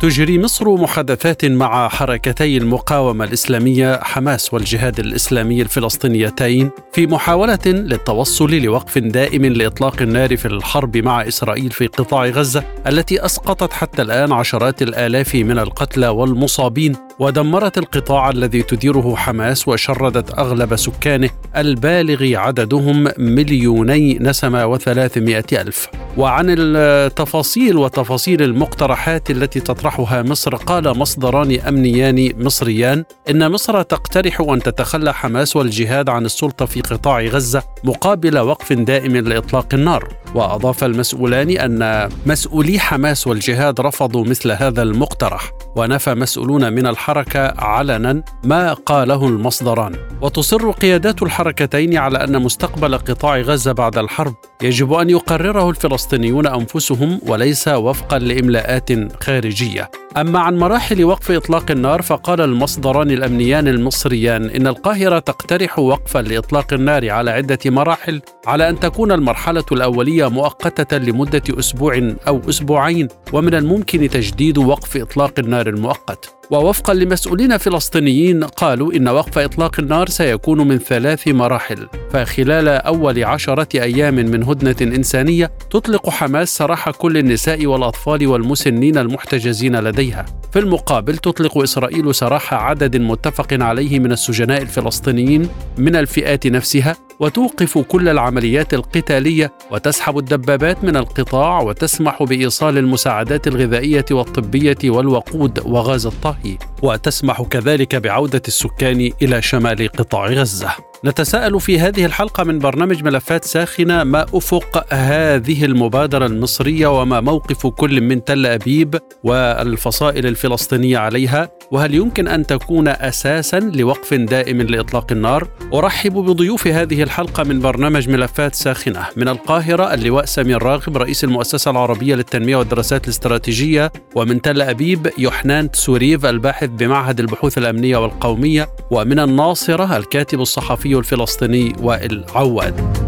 تجري مصر محادثات مع حركتي المقاومة الإسلامية حماس والجهاد الإسلامي الفلسطينيتين في محاولة للتوصل لوقف دائم لإطلاق النار في الحرب مع إسرائيل في قطاع غزة التي أسقطت حتى الآن عشرات الآلاف من القتلى والمصابين. ودمرت القطاع الذي تديره حماس وشردت أغلب سكانه البالغ عددهم مليوني نسمة وثلاثمائة ألف. وعن التفاصيل وتفاصيل المقترحات التي تطرحها مصر قال مصدران أمنيان مصريان إن مصر تقترح أن تتخلى حماس والجهاد عن السلطة في قطاع غزة مقابل وقف دائم لإطلاق النار. وأضاف المسؤولان أن مسؤولي حماس والجهاد رفضوا مثل هذا المقترح. ونفى مسؤولون من الحركة علنا ما قاله المصدران. وتصر قيادات الحركتين على أن مستقبل قطاع غزة بعد الحرب يجب أن يقرره الفلسطينيون أنفسهم وليس وفقا لإملاءات خارجية. أما عن مراحل وقف إطلاق النار فقال المصدران الأمنيان المصريان إن القاهرة تقترح وقفا لإطلاق النار على عدة مراحل على أن تكون المرحلة الأولية مؤقتة لمدة أسبوع أو أسبوعين ومن الممكن تجديد وقف إطلاق النار المؤقت. ووفقا لمسؤولين فلسطينيين قالوا إن وقف إطلاق النار سيكون من ثلاث مراحل. فخلال أول عشرة أيام من هدنة إنسانية تطلق حماس سراح كل النساء والأطفال والمسنين المحتجزين لديها في المقابل تطلق إسرائيل سراح عدد متفق عليه من السجناء الفلسطينيين من الفئات نفسها وتوقف كل العمليات القتالية وتسحب الدبابات من القطاع وتسمح بإيصال المساعدات الغذائية والطبية والوقود وغاز الطهي وتسمح كذلك بعودة السكان إلى شمال قطاع غزة. نتساءل في هذه الحلقة من برنامج ملفات ساخنة ما أفق هذه المبادرة المصرية وما موقف كل من تل أبيب والفصائل الفلسطينية عليها؟ وهل يمكن أن تكون أساسا لوقف دائم لإطلاق النار؟ أرحب بضيوف هذه الحلقة من برنامج ملفات ساخنة. من القاهرة اللواء سمير راغب رئيس المؤسسة العربية للتنمية والدراسات الاستراتيجية ومن تل أبيب يحنان تسوريف الباحث بمعهد البحوث الأمنية والقومية ومن الناصرة الكاتب الصحفي الفلسطيني وائل عواد.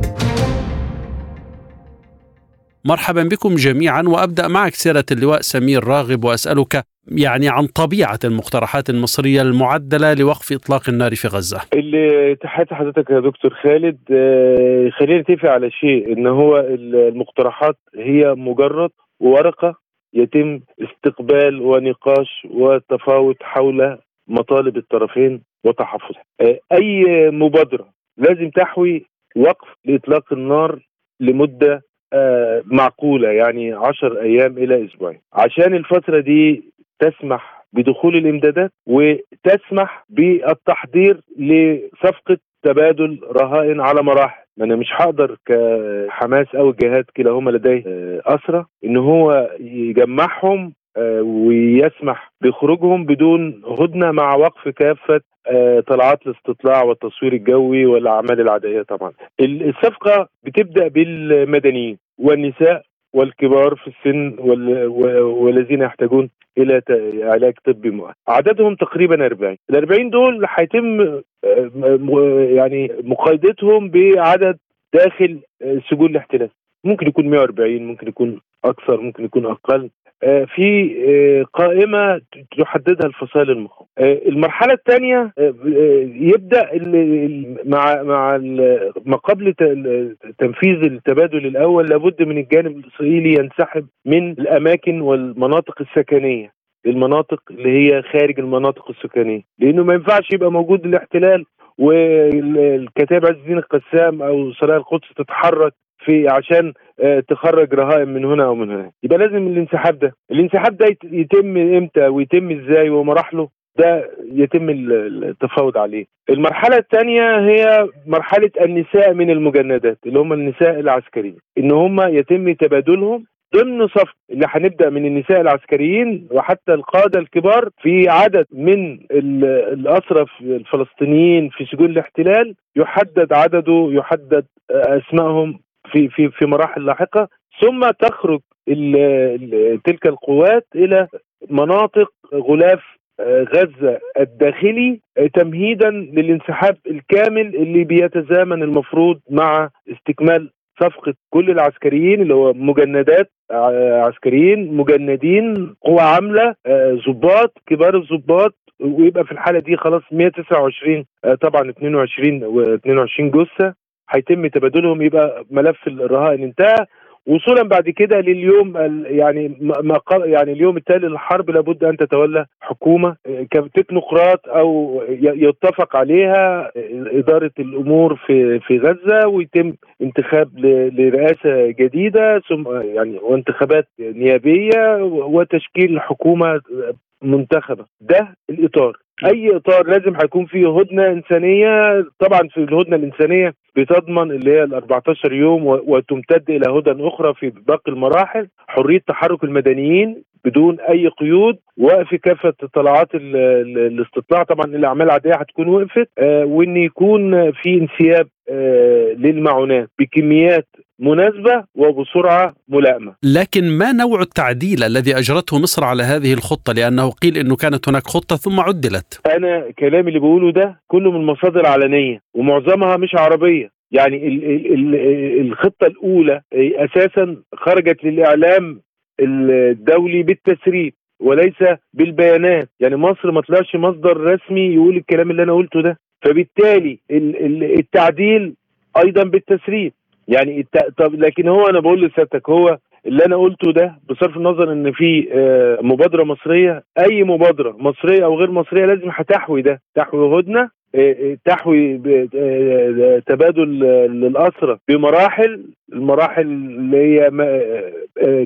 مرحبا بكم جميعا وأبدأ معك سيرة اللواء سمير راغب وأسألك يعني عن طبيعة المقترحات المصرية المعدلة لوقف إطلاق النار في غزة. اللي تحياتي حضرتك يا دكتور خالد آه، خلينا نتفق على شيء إن هو المقترحات هي مجرد ورقة يتم استقبال ونقاش وتفاوض حول مطالب الطرفين وتحفظها. آه، أي مبادرة لازم تحوي وقف لإطلاق النار لمدة آه، معقولة يعني عشر أيام إلى أسبوعين. عشان الفترة دي تسمح بدخول الإمدادات وتسمح بالتحضير لصفقة تبادل رهائن على مراحل. ما أنا مش هقدر كحماس أو الجهاد كلاهما لديه آه، اسرى إن هو يجمعهم ويسمح بخروجهم بدون هدنة مع وقف كافة آه، طلعات الاستطلاع والتصوير الجوي والأعمال العدائيه طبعا. الصفقة بتبدأ بالمدنيين والنساء والكبار في السن والذين يحتاجون إلى علاج طبي مؤقت. عددهم تقريبا 40 ال 40 دول هيتم آه، يعني مقايضتهم بعدد داخل آه، سجون الاحتلال. ممكن يكون 140 ممكن يكون أكثر ممكن يكون أقل. آه، في آه، قائمة تحددها الفصائل المخاوف آه، المرحلة الثانية يبدأ مع مع ما قبل تنفيذ التبادل الأول لابد من الجانب الاسرائيلي ينسحب من الأماكن والمناطق السكنية المناطق اللي هي خارج المناطق السكانيه لأنه ما ينفعش يبقى موجود الاحتلال والكتائب عز الدين القسام أو سرايا القدس تتحرك في عشان آه، تخرج رهائن من هنا أو من هنا يبقى لازم الانسحاب ده. الانسحاب ده يتم إمتى ويتم إزاي ومراحله؟ ده يتم التفاوض عليه. المرحلة الثانية هي مرحلة النساء من المجندات اللي هم النساء العسكريين. إن هم يتم تبادلهم ضمن صف. اللي هنبدأ من النساء العسكريين وحتى القادة الكبار في عدد من الاسرى الفلسطينيين في سجون الاحتلال يحدد عدده يحدد أسمائهم في في في مراحل لاحقة ثم تخرج تلك القوات إلى مناطق غلاف غزة الداخلي تمهيدا للانسحاب الكامل اللي بيتزامن المفروض مع استكمال صفقة كل العسكريين اللي هو مجندات عسكريين مجندين قوى عاملة ضباط كبار الضباط ويبقى في الحالة دي خلاص 129 طبعا 22 و22 جثة. هيتم تبادلهم يبقى ملف الرهائن انتهى. وصولا بعد كده لليوم يعني ما يعني اليوم التالي للحرب لابد أن تتولى حكومة. كتكنوقراط أو يتفق عليها إدارة الأمور في في غزة ويتم انتخاب لرئاسة جديدة ثم يعني وانتخابات نيابية وتشكيل حكومة منتخبة. ده الإطار. أي إطار لازم هيكون فيه هدنة إنسانية. طبعا في الهدنة الإنسانية بتضمن اللي هي ال 14 يوم وتمتد إلى هدن أخرى في باقي المراحل. حرية تحرك المدنيين بدون أي قيود. وقف كافة طلعات الاستطلاع. طبعا الأعمال العادية هتكون وقفت. آه وإن يكون في انسياب آه للمعونات بكميات مناسبة وبسرعة ملائمة. لكن ما نوع التعديل الذي أجرته مصر على هذه الخطة؟ لأنه قيل أنه كانت هناك خطة ثم عدلت. أنا كلامي اللي بقوله ده كله من مصادر علنية ومعظمها مش عربية. يعني ال ال ال الخطة الأولى أساسا خرجت للإعلام الدولي بالتسريب وليس بالبيانات. يعني مصر ما طلعش مصدر رسمي يقول الكلام اللي أنا قلته ده. فبالتالي التعديل أيضا بالتسريب. يعني. طب لكن هو أنا بقول لسيادتك هو اللي أنا قلته ده بصرف النظر إن في مبادرة مصرية أي مبادرة مصرية أو غير مصرية لازم هتحوي ده تحوي هدنة تحوي تبادل للاسرى بمراحل المراحل اللي هي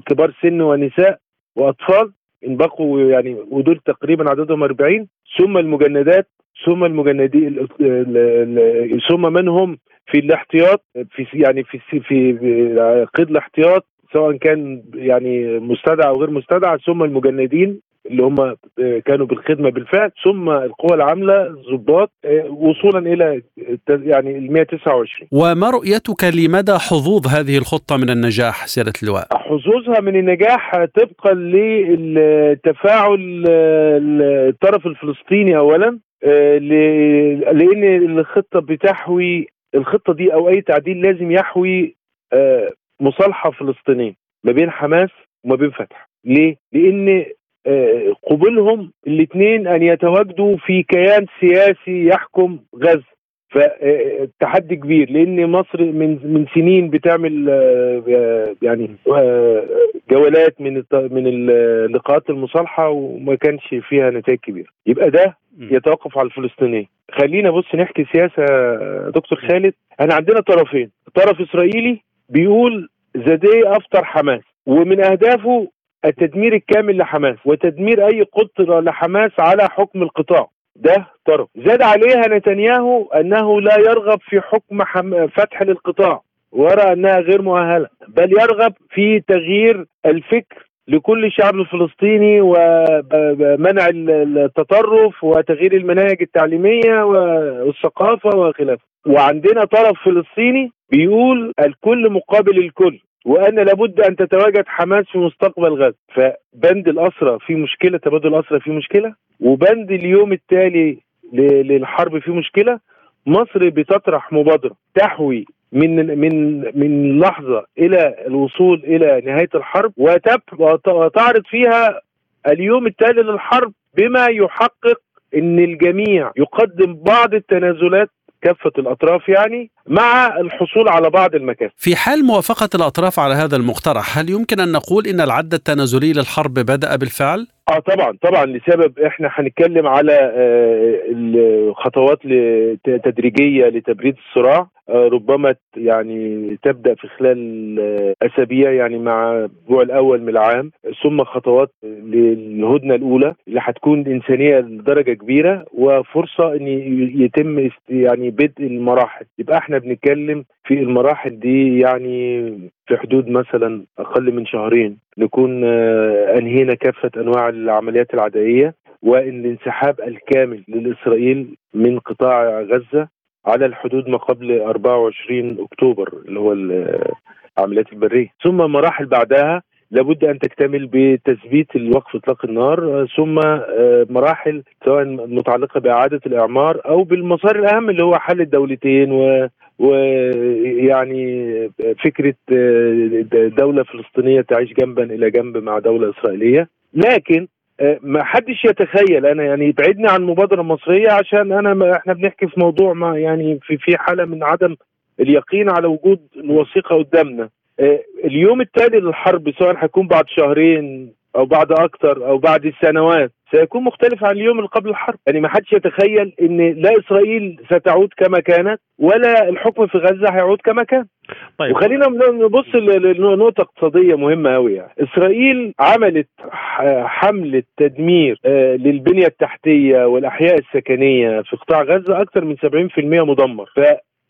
كبار سن ونساء وأطفال إن بقوا يعني ودول تقريبا عددهم 40 ثم المجندات ثم المجندين ثم منهم في الاحتياط في يعني في في قيد الاحتياط سواء كان يعني مستدعى أو غير مستدعى ثم المجندين اللي هم كانوا بالخدمة بالفعل ثم القوى العاملة الضباط وصولا إلى يعني ال 129 وما رؤيتك لمدى حظوظ هذه الخطة من النجاح سيادة اللواء؟ حظوظها من النجاح طبقا للتفاعل الطرف الفلسطيني اولا لأن الخطة بتحوي الخطة دي أو أي تعديل لازم يحوي مصالحة فلسطينيه ما بين حماس وما بين فتح ليه؟ لأن قبولهم الاثنين أن يتواجدوا في كيان سياسي يحكم غزة فتحدي كبير لأن مصر من من سنين بتعمل يعني جولات من من لقاءات المصالحة وما كانش فيها نتائج كبيرة. يبقى ده يتوقف على الفلسطينيين. خلينا بص نحكي سياسة دكتور خالد. إحنا عندنا طرفين. طرف إسرائيلي بيقول the day after حماس. ومن أهدافه التدمير الكامل لحماس وتدمير أي قدره لحماس على حكم القطاع. ده طرف زاد عليها نتنياهو أنه لا يرغب في حكم. فتح للقطاع ويرى أنها غير مؤهلة بل يرغب في تغيير الفكر لكل الشعب الفلسطيني ومنع التطرف وتغيير المناهج التعليمية والثقافة وخلافه وعندنا طرف فلسطيني بيقول الكل مقابل الكل وأن لابد أن تتواجد حماس في مستقبل غزة. فبند الأسرى في مشكلة تبادل الأسرى في مشكلة وبند اليوم التالي للحرب في مشكلة مصر بتطرح مبادرة تحوي من من من لحظة إلى الوصول إلى نهاية الحرب وتعرض فيها اليوم التالي للحرب بما يحقق إن الجميع يقدم بعض التنازلات كافة الأطراف يعني مع الحصول على بعض المكاسب في حال موافقة الأطراف على هذا المقترح هل يمكن أن نقول إن العد التنازلي للحرب بدأ بالفعل؟ آه طبعا طبعا لسبب إحنا هنتكلم على آه، الخطوات تدريجية لتبريد الصراع. آه، ربما يعني تبدأ في خلال آه، أسابيع يعني مع الأسبوع الأول من العام. ثم خطوات للهدنة الأولى اللي هتكون إنسانية لدرجة كبيرة وفرصة إن يتم يعني بدء المراحل. يبقى إحنا بنتكلم في المراحل دي يعني في حدود مثلا أقل من شهرين نكون آه، أنهينا كافة أنواع العمليات العدائية وإن الانسحاب الكامل لاسرائيل من قطاع غزة على الحدود ما قبل 24 أكتوبر اللي هو العمليات البرية. ثم مراحل بعدها لابد أن تكتمل بتثبيت الوقف إطلاق النار ثم آه، مراحل سواء متعلقة بإعادة الإعمار أو بالمسار الأهم اللي هو حل الدولتين و ويعني فكرة آه، دولة فلسطينية تعيش جنبا إلى جنب مع دولة إسرائيلية. لكن آه، ما حدش يتخيل أنا يعني يبعدني عن مبادره مصريه عشان أنا إحنا بنحكي في موضوع ما يعني في في حالة من عدم اليقين على وجود الوثيقه قدامنا. اليوم التالي للحرب سواء هيكون بعد شهرين أو بعد أكثر أو بعد سنوات سيكون مختلف عن اليوم اللي قبل الحرب. يعني ما حدش يتخيل إن لا إسرائيل ستعود كما كانت ولا الحكم في غزة هيعود كما كان. طيب. وخلينا نبص لنقطة اقتصادية مهمة أوي. يعني إسرائيل عملت حملة تدمير آه، للبنية التحتية والأحياء السكنية في قطاع غزة أكثر من 70% مدمر.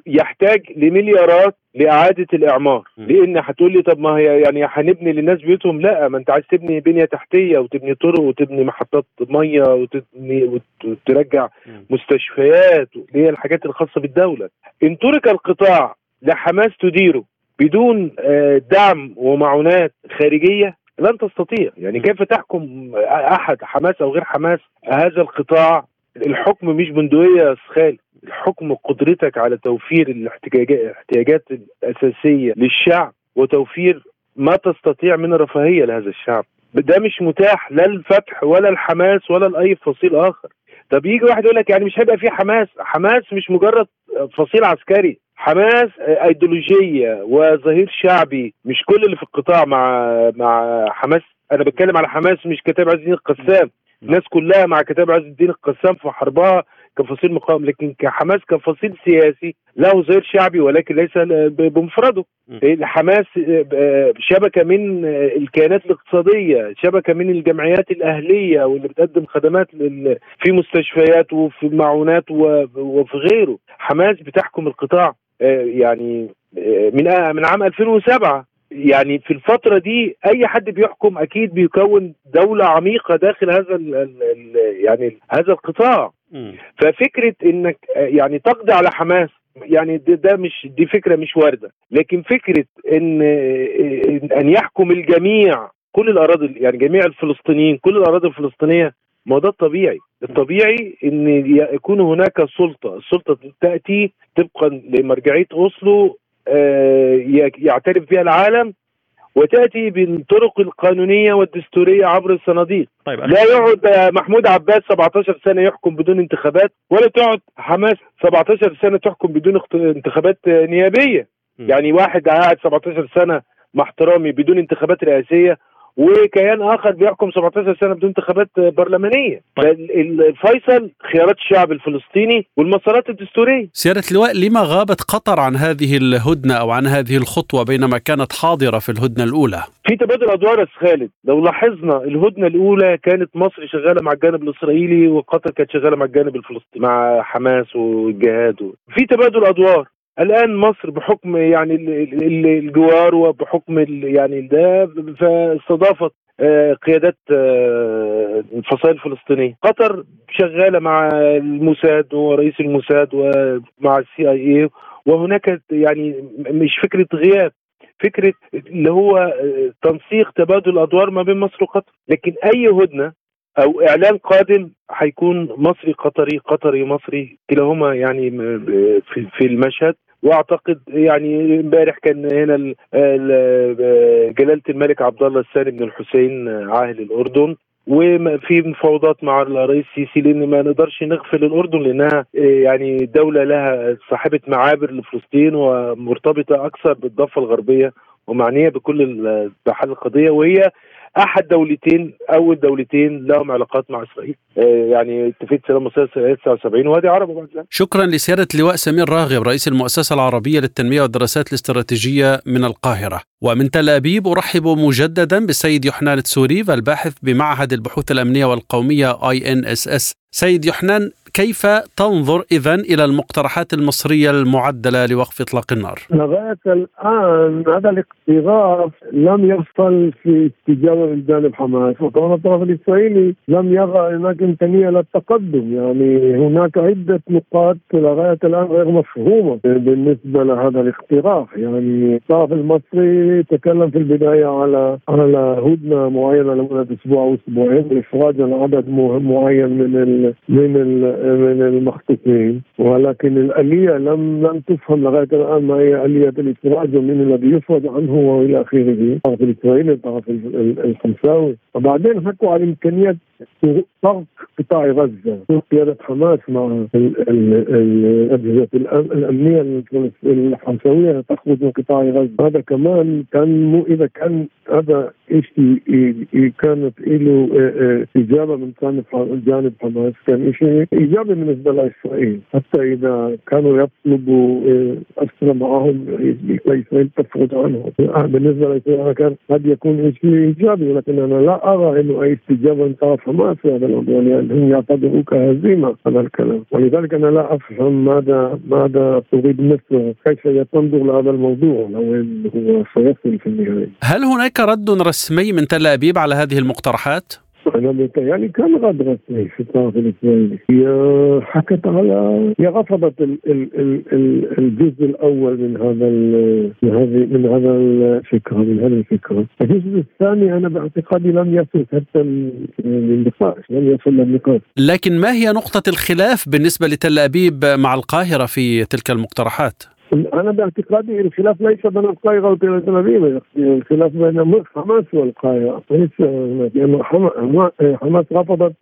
يحتاج لمليارات لإعادة الإعمار. لأن هتقول لي طب ما هي يعني هنبني للناس بيوتهم؟ لا ما أنت عايز تبني بنية تحتية وتبني طرق وتبني محطات مية وتبني وترجع مستشفيات اللي هي الحاجات الخاصة بالدولة. إن ترك القطاع لحماس تديره بدون آه، دعم ومعونات خارجية لن تستطيع. يعني كيف تحكم أحد حماس أو غير حماس هذا القطاع؟ الحكم مش بندقية يا خالد. الحكم قدرتك على توفير الاحتياجات الأساسية للشعب وتوفير ما تستطيع من رفاهية لهذا الشعب. ده مش متاح لا الفتح ولا الحماس ولا لأي فصيل آخر. طب يجي واحد يقول لك يعني مش هيبقى في حماس. حماس مش مجرد فصيل عسكري. حماس ايديولوجية وظهير شعبي. مش كل اللي في القطاع مع مع حماس. أنا بتكلم على حماس مش كتاب عز الدين القسام الناس كلها مع كتاب عز الدين القسام في حربها. كفصيل مقاوم لكن كحماس كفصيل سياسي له ظهير شعبي ولكن ليس بمفرده. حماس آه، شبكة من الكيانات الاقتصادية شبكة من الجمعيات الأهلية واللي بتقدم خدمات في مستشفيات وفي معونات وفي غيره. حماس بتحكم القطاع آه، يعني آه، من من عام 2007 يعني في الفترة دي أي حد بيحكم أكيد بيكون دولة عميقة داخل هذا ال ال يعني هذا القطاع. ففكرة إنك يعني تقضي على حماس يعني ده, ده مش دي فكرة مش واردة. لكن فكرة إن إن يحكم الجميع كل الأراضي يعني جميع الفلسطينيين كل الأراضي الفلسطينية ما ده الطبيعي. الطبيعي إن يكون هناك سلطة. السلطة تأتي طبقا لمرجعية أوسلو آه، يعترف بها العالم وتأتي بالطرق القانونية والدستورية عبر الصناديق طيب لا يقعد محمود عباس 17 سنة يحكم بدون انتخابات ولا تقعد حماس 17 سنة تحكم بدون انتخابات نيابية م. يعني واحد قاعد 17 سنة مع احترامي بدون انتخابات رئاسية وكيان آخر بيحكم 17 سنة بدون انتخابات برلمانية. طيب. الفيصل خيارات الشعب الفلسطيني والمسارات الدستورية. سيادة اللواء لما غابت قطر عن هذه الهدنة أو عن هذه الخطوة بينما كانت حاضرة في الهدنة الأولى؟ في تبادل أدوار يا خالد. لو لاحظنا الهدنة الأولى كانت مصر شغالة مع الجانب الإسرائيلي وقطر كانت شغالة مع الجانب الفلسطيني مع حماس والجهاد في تبادل أدوار. الآن مصر بحكم يعني الجوار وبحكم يعني ده فاستضافت آه، قيادات آه، الفصائل الفلسطينية. قطر شغالة مع الموساد ورئيس الموساد ومع السي آي اي وهناك يعني مش فكرة غياب فكرة اللي هو آه، تنسيق تبادل أدوار ما بين مصر وقطر. لكن أي هدنة أو إعلان قادم هيكون مصري قطري قطري مصري كلاهما يعني في المشهد. وأعتقد يعني إمبارح كان هنا جلالة الملك عبد الله الثاني بن الحسين عاهل الأردن. وفي مفاوضات مع الرئيس السيسي لأن ما نقدرش نغفل الأردن لأنها يعني دولة لها صاحبة معابر لفلسطين ومرتبطة أكثر بالضفة الغربية ومعنية بكل بحل القضية. وهي أحد دولتين أو الدولتين لهم علاقات مع إسرائيل. آه، يعني اتفاقيه سلام مصر 79 وهذه عرب بعد ذلك. شكرا لسيادة اللواء سمير راغب رئيس المؤسسة العربية للتنمية والدراسات الاستراتيجية من القاهرة. ومن تل أبيب أرحب مجددا بالسيد يوحنان تسوريف الباحث بمعهد البحوث الأمنية والقومية INSS. سيد يوحنان كيف تنظر اذا إلى المقترحات المصرية المعدلة لوقف إطلاق النار؟ لغاية الآن هذا الاقتراح لم يصل في استجابه من جانب حماس وكمان الطرف الإسرائيلي لم يرى هناك إمكانية للتقدم يعني هناك عدة نقاط لغاية الآن غير مفهومة بالنسبة لهذا الاقتراح يعني الطرف المصري تكلم في البداية على على هدنة معينة لمدة أسبوع أو أسبوعين لافراج عدد معين من ال من ال من المخطوطين. ولكن الآلية لم لم تفهم لغاية الآن ما هي آلية الإفراج ومن الذي يفرج عنه وإلى آخره. الطرف الإسرائيلي الطرف الخمساوي. وبعدين حكوا عن إمكانية طرق قطاع غزة. قيادة حماس مع الأجهزة الأمنية الحمساوية تخرج من قطاع غزة. هذا كمان كان مو إذا كان هذا شيء كانت له إجابة من جانب حماس. كان شيء إيجابي بالنسبة لإسرائيل حتى إذا كانوا يطلبوا أسرى معهم لإسرائيل تفرج عنهم. بالنسبة لإسرائيل كان قد يكون شيء إيجابي لكن أنا لا أرى إنه أي استجابة من طرف حماس في هذا الموضوع لأنهم يعتبروه كهزيمة هذا الكلام. ولذلك أنا لا أفهم ماذا ماذا تريد مصر كيف تنظر لهذا الموضوع لو هو سيصل في النهاية؟ هل هناك رد رسمي من تل أبيب على هذه المقترحات؟ أنا متهيألي كان غاد رسمي في الطرف الاسرائيلي هي حكت على هي رفضت ال ال ال الجزء الأول من هذا من هذه من هذا الفكرة من هذه الفكرة الجزء الثاني أنا باعتقادي لم يصل حتى للنقاش لم يصل للنقاش لكن ما هي نقطة الخلاف بالنسبة لتل أبيب مع القاهرة في تلك المقترحات؟ أنا باعتقادي الخلاف ليس بين القاهره وتل ابيب الخلاف بين حماس والقاهره ليس لأن حماس رفضت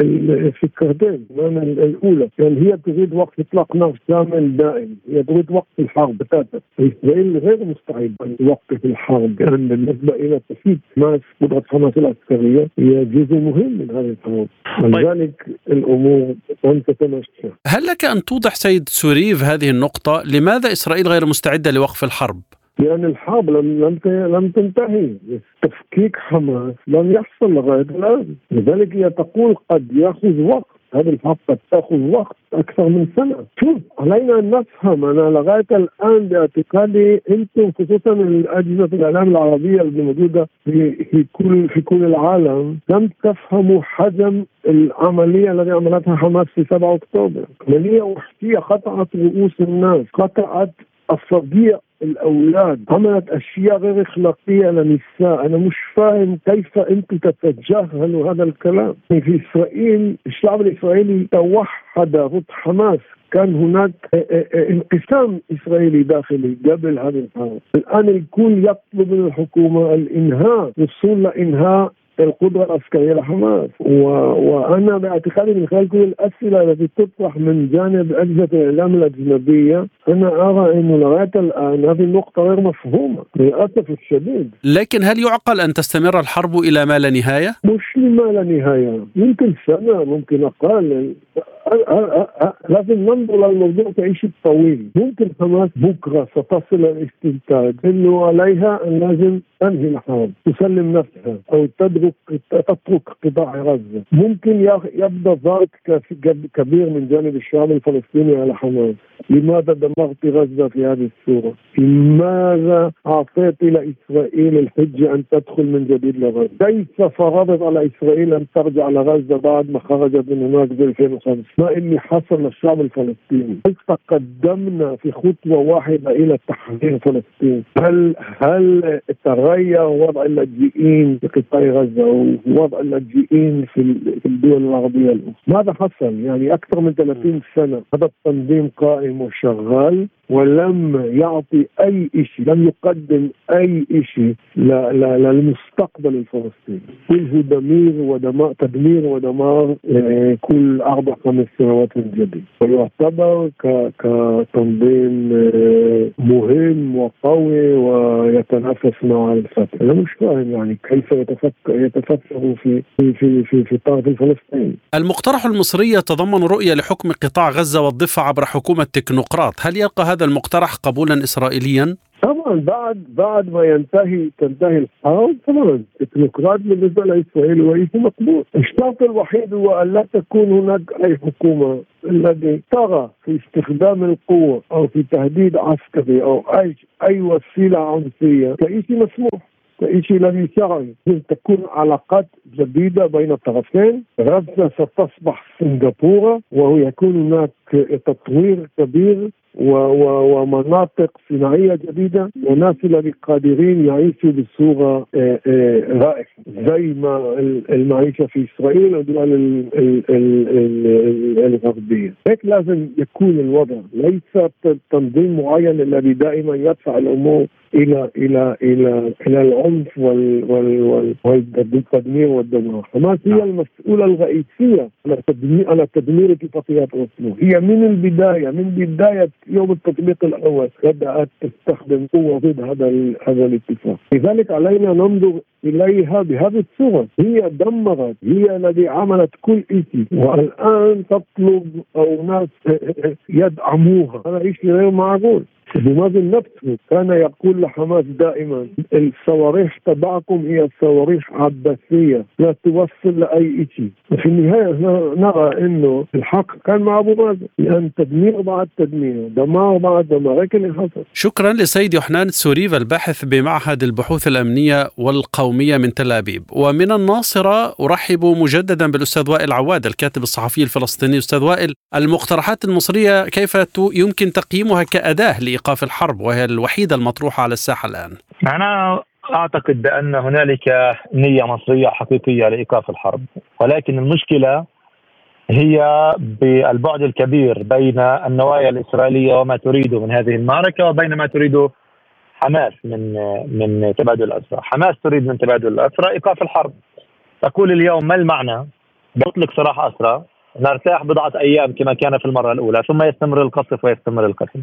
الفكرتين الأولى. يعني هي تريد وقف إطلاق نار شامل دائم. هي تريد وقف الحرب بتاتا إسرائيل غير مستعدة لوقف الحرب. يعني بالنسبة إلى تفيد حماس قدرة حماس العسكرية هي جزء مهم من هذه الحرب. ولذلك الأمور لن تتمشى هل لك أن توضح سيد سوريف هذه النقطة لماذا إسرائيل غير مستعدة لوقف الحرب؟ لأن الحرب لم لم لم تنتهي. تفكيك حماس لم يحصل لغاية الآن. لذلك هي تقول قد يأخذ وقت. هذه الحرب قد تأخذ وقت أكثر من سنة، شوف علينا أن نفهم. أنا لغاية الآن باعتقادي أنتم خصوصا الأجهزة الإعلام العربية اللي موجودة في في كل في كل العالم لم تفهموا حجم العملية التي عملتها حماس في 7 أكتوبر، عمليه وحشية قطعت رؤوس الناس، قطعت الصديق الأولاد عملت أشياء غير إخلاقية للنساء. أنا مش فاهم كيف أنتم تتجاهلوا هذا الكلام. في إسرائيل الشعب الإسرائيلي توحد ضد حماس. كان هناك انقسام إسرائيلي داخلي قبل هذه الحرب. الآن الكل يطلب من الحكومة الإنهاء الوصول لإنهاء القدره العسكرية لحماس. و... وأنا باعتقادي من خلال كل الأسئلة التي تطرح من جانب أجهزة الإعلام الأجنبية أنا أرى انه لغاية الآن هذه النقطة غير مفهومة للأسف الشديد. لكن هل يعقل أن تستمر الحرب إلى ما لا نهاية؟ مش لما لا نهاية. ممكن سنة ممكن أقل. لازم ننظر للموضوع تعيش الطويل ممكن حماس بكرة ستصل الاستنتاج. إنه عليها أن لازم تنهي الحرب تسلم نفسها أو تترك تترك قطاع غزة ممكن يبدأ ضغط كبير من جانب الشعب الفلسطيني على حماس لماذا دمرت غزة في هذه الصورة؟ لماذا أعطيت إلى إسرائيل الحجة أن تدخل من جديد لغزة؟ كيف فرضت على إسرائيل أن ترجع لغزة بعد ما خرجت من هناك ب 2005 ما اللي حصل للشعب الفلسطيني؟ هل تقدمنا في خطوة واحدة إلى تحرير فلسطين؟ هل هل تغير وضع اللاجئين في قطاع غزة ووضع اللاجئين في الدول العربية الأخرى؟ ماذا حصل؟ يعني أكثر من 30 سنة هذا التنظيم قائم وشغال ولم يعطي أي شيء لم يقدم أي شيء للمستقبل الفلسطيني. كله دمير ودمار تدمير ودمار آه، كل أربع خمس سنوات من جديد. ويعتبر كتنظيم آه، مهم وقوي ويتنافس مع الفتح. أنا مش فاهم يعني كيف يتفكر يتفكر في في في في, في الطرف الفلسطيني. المقترح المصري يتضمن رؤية لحكم قطاع غزة والضفة عبر حكومة تكنوقراط. هل يلقى هذا المقترح قبولا إسرائيليا؟ طبعا بعد بعد ما ينتهي تنتهي الحرب طبعا التكنوقراط بالنسبة لإسرائيل وليس مقبول، الشرط الوحيد هو أن لا تكون هناك أي حكومة الذي ترى في استخدام القوة أو في تهديد عسكري أو أي أي وسيلة عنصرية. كشيء مسموح كشيء الذي شرعي تكون علاقات جديدة بين الطرفين غزة ستصبح سنغافورة ويكون هناك تطوير كبير ومناطق صناعية جديدة الذي قادرين يعيشوا بصورة آه، آه، رائعة زي ما المعيشة في إسرائيل والدول الغربية. هيك لازم يكون الوضع ليس تنظيم معين الذي دائما يدفع الأمور إلى إلى إلى إلى العنف والتدمير والدمار، حماس هي نعم. المسؤولة الرئيسية على تدمير على تدمير اتفاقيات اوسلو، هي من البدايه من بداية يوم التطبيق الأول بدأت تستخدم قوة ضد هذا هذا الاتفاق، لذلك علينا ننظر إليها بهذه الصورة، هي دمرت، هي الذي عملت كل شيء، والآن تطلب أو ناس يدعموها، هذا شيء غير معقول. بمازن نفسه كان يقول لحماس دائما الصواريخ تبعكم هي صواريخ عباسية لا توصل لأي شيء وفي النهاية نرى إنه الحق كان مع أبو مازن لأن تدمير بعد تدمير دمار بعد دمار هيك اللي حصل. شكرا لسيد يوحنان السوريف الباحث بمعهد البحوث الأمنية والقومية من تل أبيب. ومن الناصرة أرحب مجددا بالأستاذ وائل عواد الكاتب الصحفي الفلسطيني. أستاذ وائل المقترحات المصرية كيف يمكن تقييمها كأداة ايقاف الحرب وهي الوحيدة المطروحة على الساحة الآن؟ أنا أعتقد بأن هنالك نية مصرية حقيقية لإيقاف الحرب ولكن المشكلة هي بالبعد الكبير بين النوايا الإسرائيلية وما تريده من هذه المعركة وبين ما تريده حماس من من تبادل الاسرى، حماس تريد من تبادل الاسرى إيقاف الحرب. تقول اليوم ما المعنى؟ بطلق سراح أسرى نرتاح بضعة أيام كما كان في المرة الأولى ثم يستمر القصف ويستمر القتل.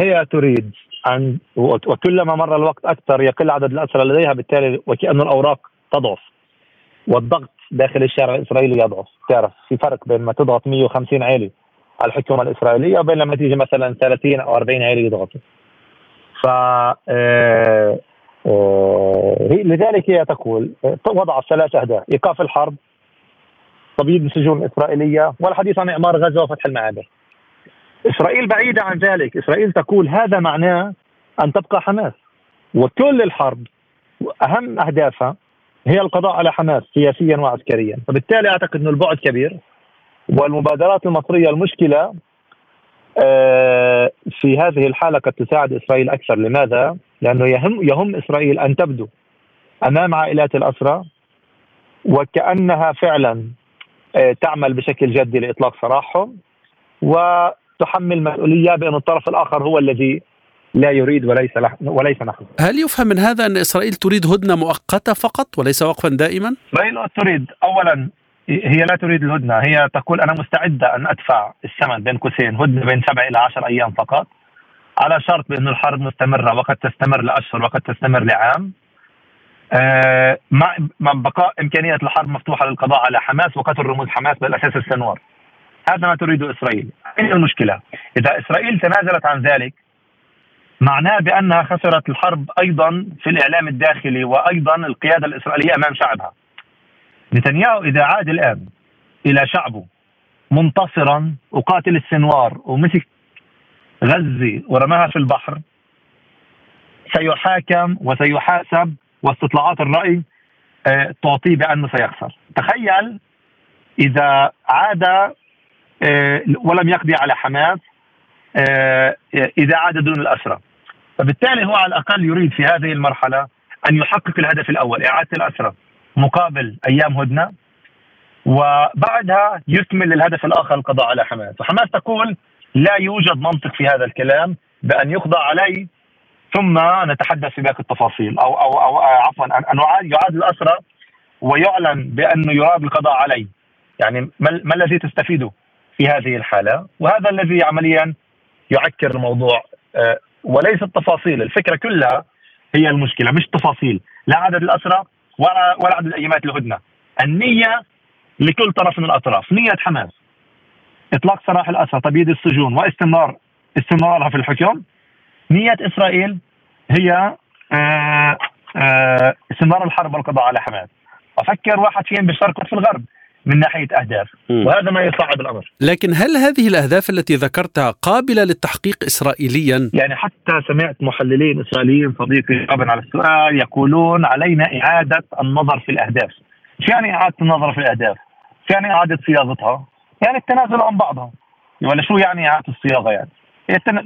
هي تريد أن وكلما مر الوقت أكثر يقل عدد الأسرى لديها بالتالي وكأن الأوراق تضعف والضغط داخل الشارع الإسرائيلي يضعف. تعرف في فرق بين ما تضغط 150 عائلة على الحكومة الإسرائيلية وبين لما تيجي مثلا 30 أو 40 عائلة يضغطوا. ف آه، آه، لذلك هي تقول وضعت ثلاث أهداف. إيقاف الحرب تبييض السجون الإسرائيلية والحديث عن إعمار غزة وفتح المعابر. إسرائيل بعيدة عن ذلك. إسرائيل تقول هذا معناه أن تبقى حماس. وكل الحرب أهم أهدافها هي القضاء على حماس سياسيا وعسكريا. فبالتالي أعتقد أن البعد كبير. والمبادرات المصرية المشكلة آه، في هذه الحالة قد تساعد إسرائيل أكثر. لماذا؟ لأنه يهم, يهم إسرائيل أن تبدو أمام عائلات الأسرى وكأنها فعلا آه، تعمل بشكل جدي لإطلاق سراحهم. و تحمل مسؤولية بأن الطرف الآخر هو الذي لا يريد وليس وليس نحن. هل يفهم من هذا أن إسرائيل تريد هدنة مؤقتة فقط وليس وقفا دائما؟ اسرائيل تريد اولا هي لا تريد الهدنة، هي تقول أنا مستعدة أن أدفع الثمن بين قوسين هدنة بين سبع إلى عشر أيام فقط على شرط بأن الحرب مستمرة وقد تستمر لأشهر وقد تستمر لعام. آه مع بقاء إمكانية الحرب مفتوحة للقضاء على حماس وقتل رموز حماس بالاساس السنوار. هذا ما تريده إسرائيل. أين المشكلة؟ إذا إسرائيل تنازلت عن ذلك معناه بأنها خسرت الحرب أيضا في الإعلام الداخلي وأيضا القيادة الإسرائيلية أمام شعبها. نتنياهو إذا عاد الآن إلى شعبه منتصرا وقاتل السنوار ومسك غزة ورماها في البحر سيحاكم وسيحاسب واستطلاعات الرأي آه، تعطيه بأنه سيخسر. تخيل إذا عاد ولم يقضي على حماس آه، إذا عاد دون الأسرى. فبالتالي هو على الأقل يريد في هذه المرحلة أن يحقق الهدف الأول إعادة الأسرى مقابل أيام هدنة وبعدها يكمل الهدف الآخر القضاء على حماس. وحماس تقول لا يوجد منطق في هذا الكلام بأن يقضى علي ثم نتحدث في باقي التفاصيل أو أو أو عفوا ان يعاد الأسرى ويعلن بأنه يراد القضاء علي. يعني ما الذي تستفيده؟ في هذه الحالة وهذا الذي عمليا يعكر الموضوع آه، وليس التفاصيل الفكرة كلها هي المشكلة مش تفاصيل لا عدد الاسرى ولا ولا عدد ايامات الهدنة. النية لكل طرف من الأطراف نية حماس. إطلاق سراح الاسرى تبييض السجون واستمرار استمرارها في الحكم. نية إسرائيل هي آه، آه، استمرار الحرب والقضاء على حماس. أفكر واحد فيهم بالشرق وفي الغرب. من ناحية أهداف وهذا ما يصعب الأمر. لكن هل هذه الأهداف التي ذكرتها قابلة للتحقيق اسرائيليا؟ يعني حتى سمعت محللين إسرائيليين صديقي جوابا على السؤال يقولون علينا إعادة النظر في الأهداف. شو يعني إعادة النظر في الأهداف؟ شو يعني إعادة صياغتها يعني التنازل عن بعضها ولا شو يعني إعادة الصياغة يعني؟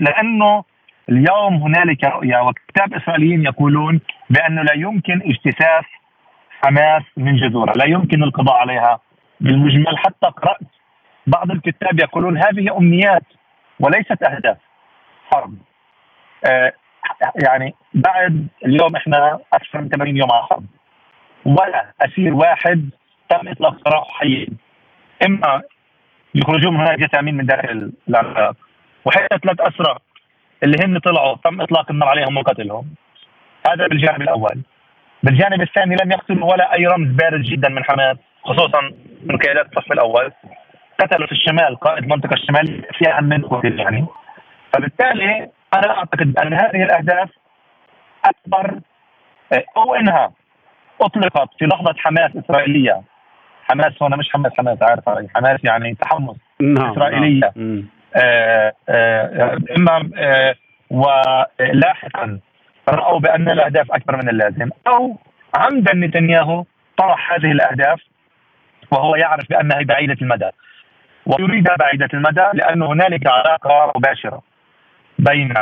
لأنه اليوم هنالك رؤية وكتاب إسرائيليين يقولون بأنه لا يمكن اجتثاث حماس من جذورها، لا يمكن القضاء عليها بالمجمل حتى قرأت بعض الكتاب يقولون هذه أمنيات وليست أهداف حرب. آه يعني بعد اليوم إحنا أكثر من 80 يوم على الحرب ولا أسير واحد تم إطلاق سراحه حيا إما يخرجون هناك جثامين من داخل العراق وحتى ثلاث اسرى اللي هن طلعوا تم إطلاق النار عليهم وقتلهم. هذا بالجانب الأول. بالجانب الثاني لم يقتلوا ولا أي رمز بارز جدا من حماس خصوصا من قيادات الصف الأول. قتلوا في الشمال قائد المنطقة الشمالية في اهم من قتل يعني. فبالتالي أنا أعتقد ان هذه الأهداف أكبر أو إنها أطلقت في لحظة حماس إسرائيلية. حماس هنا مش حماس حماس عارف علي حماس يعني تحمس نعم إسرائيلية. نعم. آه آه إما آه ولاحقا رأوا بأن الأهداف أكبر من اللازم أو عمدا نتنياهو طرح هذه الأهداف وهو يعرف بأنها بعيدة المدى. ويريدها بعيدة المدى لأن هنالك علاقة مباشرة بين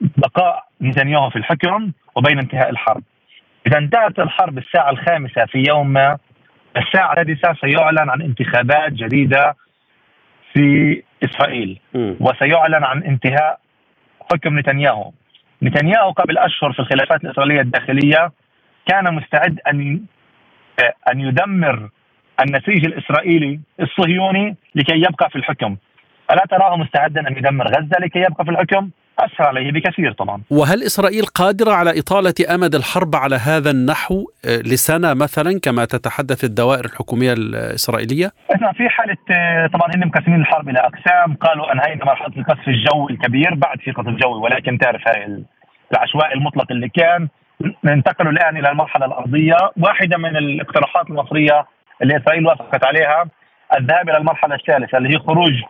بقاء نتنياهو في الحكم وبين انتهاء الحرب. إذا انتهت الحرب الساعة الخامسة في يوم ما الساعة السادسة سيعلن عن انتخابات جديدة في إسرائيل. وسيعلن عن انتهاء حكم نتنياهو. نتنياهو قبل أشهر في الخلافات الإسرائيلية الداخلية كان مستعد أن أن يدمر النسيج الإسرائيلي الصهيوني لكي يبقى في الحكم. ألا تراه مستعدا أن يدمر غزة لكي يبقى في الحكم؟ أثر عليه بكثير طبعا. وهل إسرائيل قادرة على إطالة أمد الحرب على هذا النحو آه، لسنة مثلا كما تتحدث الدوائر الحكومية الإسرائيلية؟ إحنا في حالة آه، طبعا هم مقسمين الحرب إلى أقسام. قالوا أنهينا مرحلة القصف الجوي الكبير بعد في قصف جوي ولكن تعرف هاي العشوائي المطلق اللي كان. ننتقل الآن إلى المرحلة الأرضية واحدة من الاقتراحات المصرية اللي إسرائيل وافقت عليها الذهاب إلى المرحلة الثالثة اللي هي خروج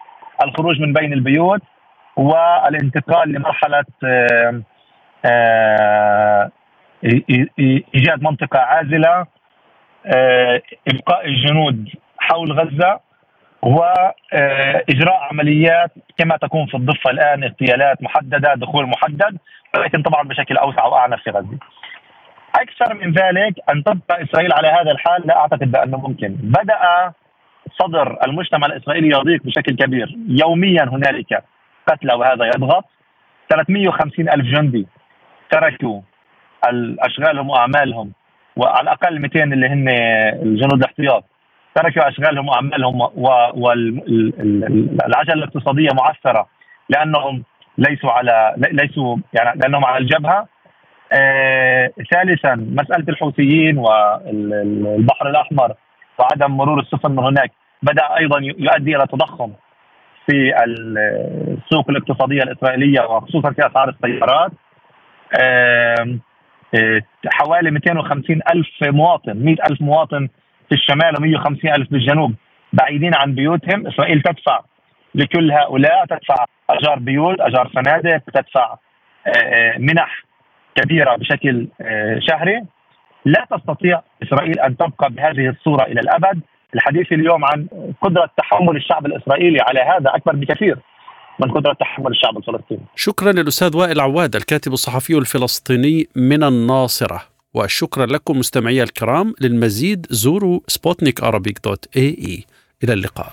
الخروج من بين البيوت والانتقال لمرحلة إيجاد منطقة عازلة إبقاء الجنود حول غزة واجراء عمليات كما تكون في الضفة الآن اغتيالات محددة دخول محدد ولكن طبعا بشكل أوسع وأعنف في غزة. أكثر من ذلك أن تبقى إسرائيل على هذا الحال لا أعتقد بأنه ممكن. بدأ صدر المجتمع الإسرائيلي يضيق بشكل كبير، يوميا هنالك قتلى وهذا يضغط 350 ألف جندي تركوا أشغالهم وأعمالهم وعلى الأقل 200 اللي هن الجنود الاحتياط. تركوا أشغالهم وأعمالهم والعجلة الاقتصادية معثرة لأنهم ليسوا على ليسوا يعني لأنهم على الجبهة. آه ثالثا مسألة الحوثيين والبحر الأحمر وعدم مرور السفن من هناك بدأ أيضا يؤدي إلى تضخم في السوق الاقتصادية الإسرائيلية وخصوصا في أسعار السيارات. حوالي 250 ألف مواطن 100 ألف مواطن في الشمال و150 ألف بالجنوب بعيدين عن بيوتهم. إسرائيل تدفع لكل هؤلاء تدفع أجار بيوت أجار فنادق تدفع منح كبيرة بشكل شهري. لا تستطيع إسرائيل أن تبقى بهذه الصورة إلى الأبد. الحديث اليوم عن قدرة تحمل الشعب الإسرائيلي على هذا أكبر بكثير من قدرة تحمل الشعب الفلسطيني. شكرا للأستاذ وائل عواد الكاتب الصحفي الفلسطيني من الناصرة. وشكرا لكم مستمعي الكرام للمزيد زوروا سبوتنيك dot ae. إلى اللقاء.